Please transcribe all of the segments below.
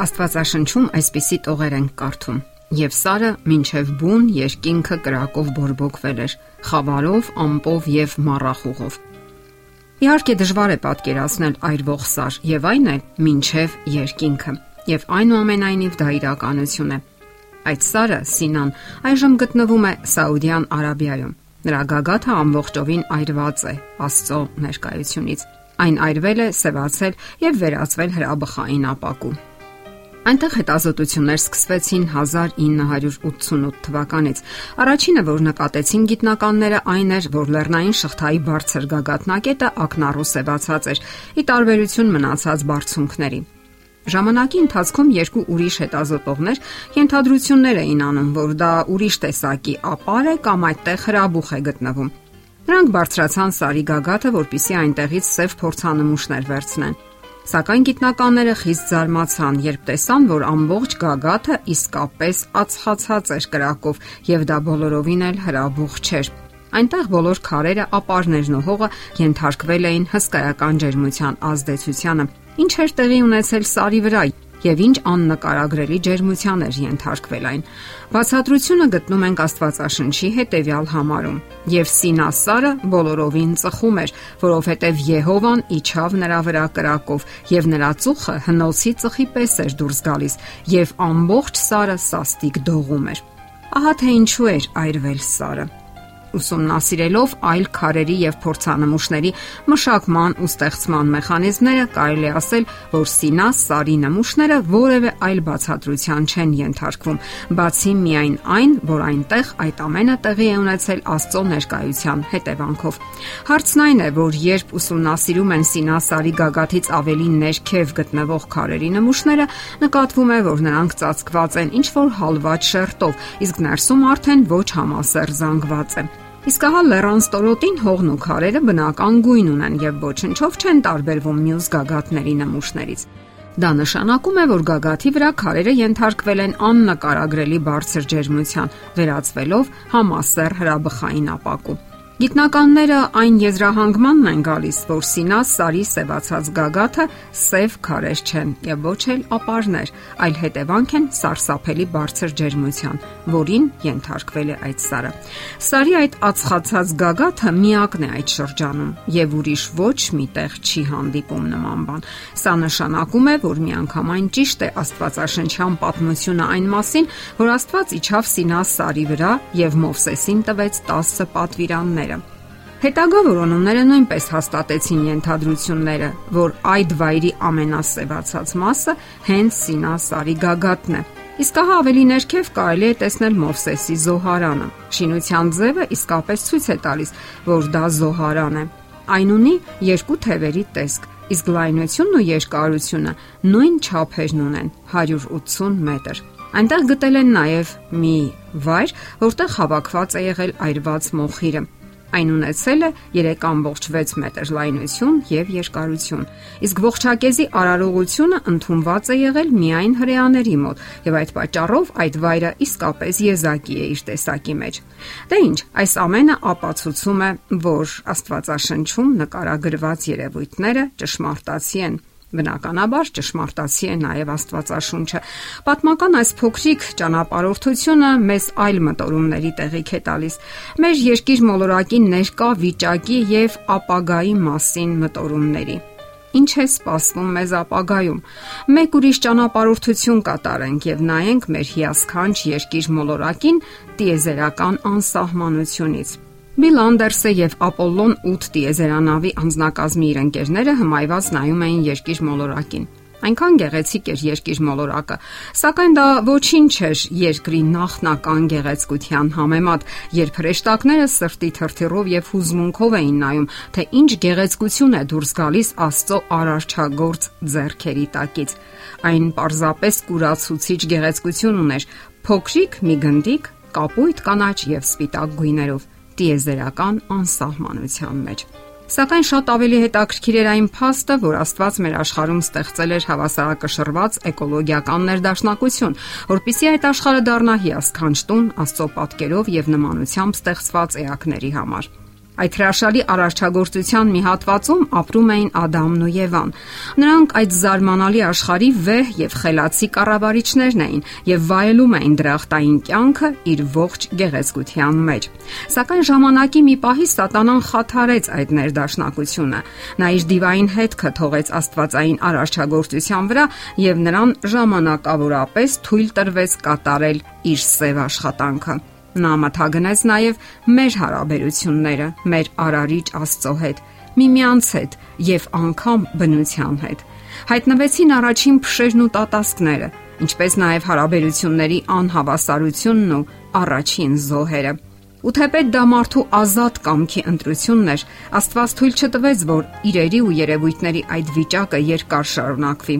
Աստվածաշնչում այսպիսի տողեր են կարդում. Եվ Սարը մինչև բուն երկինքը կրակով բորբոքվել էր, խավարով, ամպով եւ մառախուղով։ Իհարկե դժվար է պատկերացնել այրվող Սար, եւ այն էլ մինչև երկինքը։ Եվ այնուամենայնիվ դա իրականություն է։ Այդ Սարը Սինան այժմ գտնվում է Սաուդյան Արաբիայում։ Նրա գագաթը ամբողջովին այրված է Աստծո ներկայությունից։ Այն այրվել է, սևացել եւ վերածվել հրաբխային ապակու։ Այնտեղ հետազոտություններ սկսվեցին 1988 թվականից։ Առաջինը, որ նկատեցին գիտնականները, այն էր, որ լեռնային շղթայի բարձր գագաթնակետը ակնառու սևացած էր՝ ի տարբերություն մնացած բարձունքների։ Ժամանակի ընթացքում երկու ուրիշ հետազոտողներ ենթադրություններ էին անում, որ դա ուրիշ տեսակի ապար է կամ այդտեղ հրաբուխ է գտնվում։ Նրանք բարձրացան Սարի գագաթը, որpիսի այնտեղից սև փորձանմուշներ վերցնեն։ Սակայն գիտնականները խիստ զարմացան, երբ տեսան, որ ամբողջ գագաթը իսկապես ածխացած էր կրակով եւ դա բոլորովին էլ հրաբուխ չէր։ Այնտեղ բոլոր քարերը, ապարներն ու հողը ենթարկվել էին հսկայական ջերմության ազդեցությանը, ինչ էր տեղի ունեցել Սարի վրա եւ ինչ աննկարագրելի ջերմության էր ենթարկվել այն։ Բացատրությունը գտնում ենք Աստվածաշնչի հետեւյալ համարում. Եվ Սինասարը բոլորովին ծխում էր, որովհետեւ Եհովան իջավ նրա վրա կրակով եւ նրա ծուխը հնոցի ծխի պես էր դուրս գալիս եւ ամբողջ Սարը սաստիկ դողում էր։ Ահա թե ինչու էր այրվել Սարը ուսումնասիրելով այլ քարերի եւ փորձանմուշների մշակման ու ստեղծման մեխանիզմները, կարելի ասել, որ Սինաս սարի նմուշները որևէ այլ բացատրության չեն ենթարկվում, բացի միայն այն, որ այնտեղ այդ ամենը տեղի է ունեցել Աստծո ներկայության հետևանքով։ Հարցն այն է, որ երբ ուսումնասիրում են Սինաս սարի գագաթից ավելի ներքև գտնվող քարերի նմուշները, նկատվում է, որ նրանք ծածկված են ինչ որ հալված շերտով, իսկ ներսում արդեն ոչ համասեր զանգված է։ Իսկ ահա լեռան ստորոտին հողն ու քարերը բնական գույն ունեն եւ ոչնչով չեն տարբերվում մյուս գագաթների նմուշներից։ Դա նշանակում է, որ գագաթի վրա քարերը ենթարկվել են աննկարագրելի բարձր ջերմության, վերածվելով համասեռ հրաբխային ապակու։ Գիտնականները այն եզրահանգմանն են գալիս, որ Սինաս սարի սևացած գագաթը սև քարեր չեն եւ ոչ էլ ապարներ, այլ հետևանք են սարսափելի բարձր ջերմության, որին ենթարկվել է այդ սարը։ Սարի այդ ածխացած գագաթը միակն է այդ շրջանում եւ ուրիշ ոչ միտեղ չի հանդիպում նման բան։ Սա նշանակում է, որ միանգամայն ճիշտ է Աստվածաշնչյան պատմությունը այն մասին, որ Աստված իջավ Սինաս սարի վրա եւ Մովսեսին տվեց 10 պատվիրաններ Հետագա որոնումները նույնպես հաստատեցին ենթադրությունները, որ այդ վայրի ամենասևացած մասը հենց Սինասարի գագաթն է։ Իսկ ահա ավելի ներքև կարելի է տեսնել Մովսեսի զոհարանը։ Շինության ձևը իսկապես ցույց է տալիս, որ դա զոհարան է։ Այն ունի երկու թևերի տեսք, իսկ լայնությունն ու երկարությունը նույն չափերն ունեն՝ 180 մետր։ Այնտեղ գտել են նաև մի վայր, որտեղ հավաքված է եղել այրված մոխիրը։ Այն ունեցել է 3.6 մետր լայնություն եւ երկարություն։ Իսկ ողջակեզի արարողությունը ընդունված է եղել միայն հрեաների մոտ եւ այդ պատճառով այդ վայրը իսկապես եզակի է իր տեսակի մեջ։ Դե ի՞նչ, այս ամենը ապացուցում է, որ Աստվածաշնչում նկարագրված երևույթները ճշմարտացի են Բնականաբար ճշմարտացի է նաև Աստվածաշունչը։ Պատմական այս փոքրիկ ճանապարհորդությունը մեզ այլ մտորումների տեղիք է տալիս։ Մեր երկիր մոլորակի ներկա վիճակի եւ ապագայի մասին մտորումների։ Ինչ է սպասվում մեզ ապագայում։ Մեկ ուրիշ ճանապարհորդություն կատարենք եւ նայենք մեր հիասքանչ երկիր մոլորակին տիեզերական անսահմանությունից։ Բիլ Անդերսը եւ Ապոլլոն 8 տիեզերանավի անձնակազմի իր ընկերները հմայված նայում էին երկիր մոլորակին։ Այնքան գեղեցիկ էր երկիր մոլորակը, սակայն դա ոչինչ էր երկրի նախնական գեղեցկության համեմատ, երբ հրեշտակները սրտի թրթիռով եւ հուզմունքով էին նայում, թե ինչ գեղեցկություն է դուրս գալիս Աստծո արարչագործ ձեռքերի տակից։ Այն պարզապես կուրացուցիչ գեղեցկություն ուներ, փոքրիկ մի գնդիկ, կապույտ կանաչ եւ սպիտակ գույներով տիեզերական անսահմանության մեջ։ Սակայն շատ ավելի հետաքրքիր էր այն փաստը, որ Աստված մեր աշխարհում ստեղծել էր հավասարակշռված էկոլոգիական ներդաշնակություն, որpիսի այդ աշխարհը դառնա հիասքանչ տուն Աստծո պատկերով եւ նմանությամբ ստեղծված էակների համար։ Այդ հրաշալի արարչագործության մի հատվածում ապրում էին Ադամն ու Եվան։ Նրանք այդ զարմանալի աշխարհի վեհ եւ խելացի կառավարիչներն էին եւ վայելում էին դրախտային կյանքը իր ողջ գեղեցկության մեջ։ Սակայն ժամանակի մի պահի Սատանան խաթարեց այդ ներդաշնակությունը։ Նա իր դիվային հետքը թողեց Աստվածային արարչագործության վրա եւ նրան ժամանակավորապես թույլ տրվեց կատարել իր սև աշխատանքը։ Նա մթագնեց նաև մեր հարաբերությունները մեր արարիչ Աստծո հետ, միմյանց հետ եւ անգամ բնության հետ։ Հայտնվեցին առաջին փշերն ու տատասկները, ինչպես նաև հարաբերությունների անհավասարությունն ու առաջին զոհերը։ Ու թեպետ դա մարդու ազատ կամքի ընտրությունն էր, Աստված թույլ չտվեց, որ իրերի ու երևույթների այդ վիճակը երկար շարունակվի։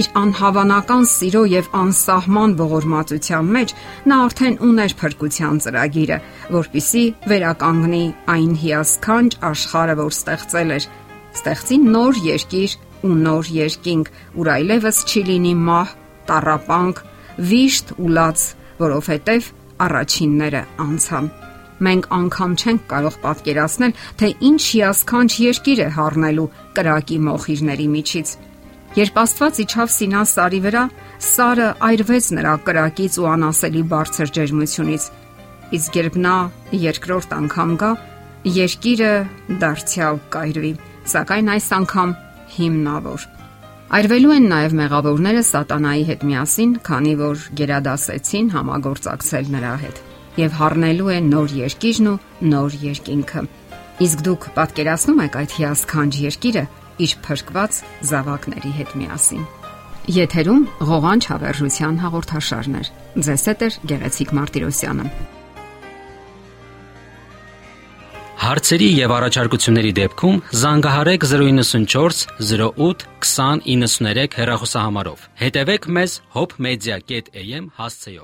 Իր անհավանական սիրո եւ անսահման ողորմածության մեջ նա արդեն ուներ փրկության ծրագիրը, որpիսի վերականգնի այն հիասքանչ աշխարհը, որ ստեղծել էր։ Ստեղծի նոր երկիր ու նոր երկինք, ուր այլևս չի լինի մահ, տարապանք, վիշտ ու լաց, որովհետև առաջինները անցան մենք անգամ չենք կարող պատկերացնել, թե ինչ հիասքանչ երկիր է հառնելու կրակի մոխիրների միջից։ Երբ Աստված իջավ Սինա սարի վրա, Սարը այրվեց նրա կրակից ու անասելի բարձր ջերմությունից։ Իսկ երբ նա երկրորդ անգամ գա, երկիրը դարձյալ կայրվի, սակայն այս անգամ հիմնավոր։ Այրվելու են նաև մեղավորները սատանայի հետ միասին, քանի որ գերադասեցին համագործակցել նրա հետ։ Եվ հառնելու է նոր երկիրն ու նոր երկինքը։ Իսկ դուք պատկերացնում եք այդ հիասքանչ երկիրը, իր փրկված զավակների հետ միասին։ Եթերում ղողանջ հավերժության հաղորդաշարն է։ Ձեզ հետ է Գեղեցիկ Մարտիրոսյանը։ Հարցերի եւ առաջարկությունների դեպքում զանգահարեք 094 08 2093 հեռախոսահամարով։ Հետևեք մեզ hopmedia.am հասցեով։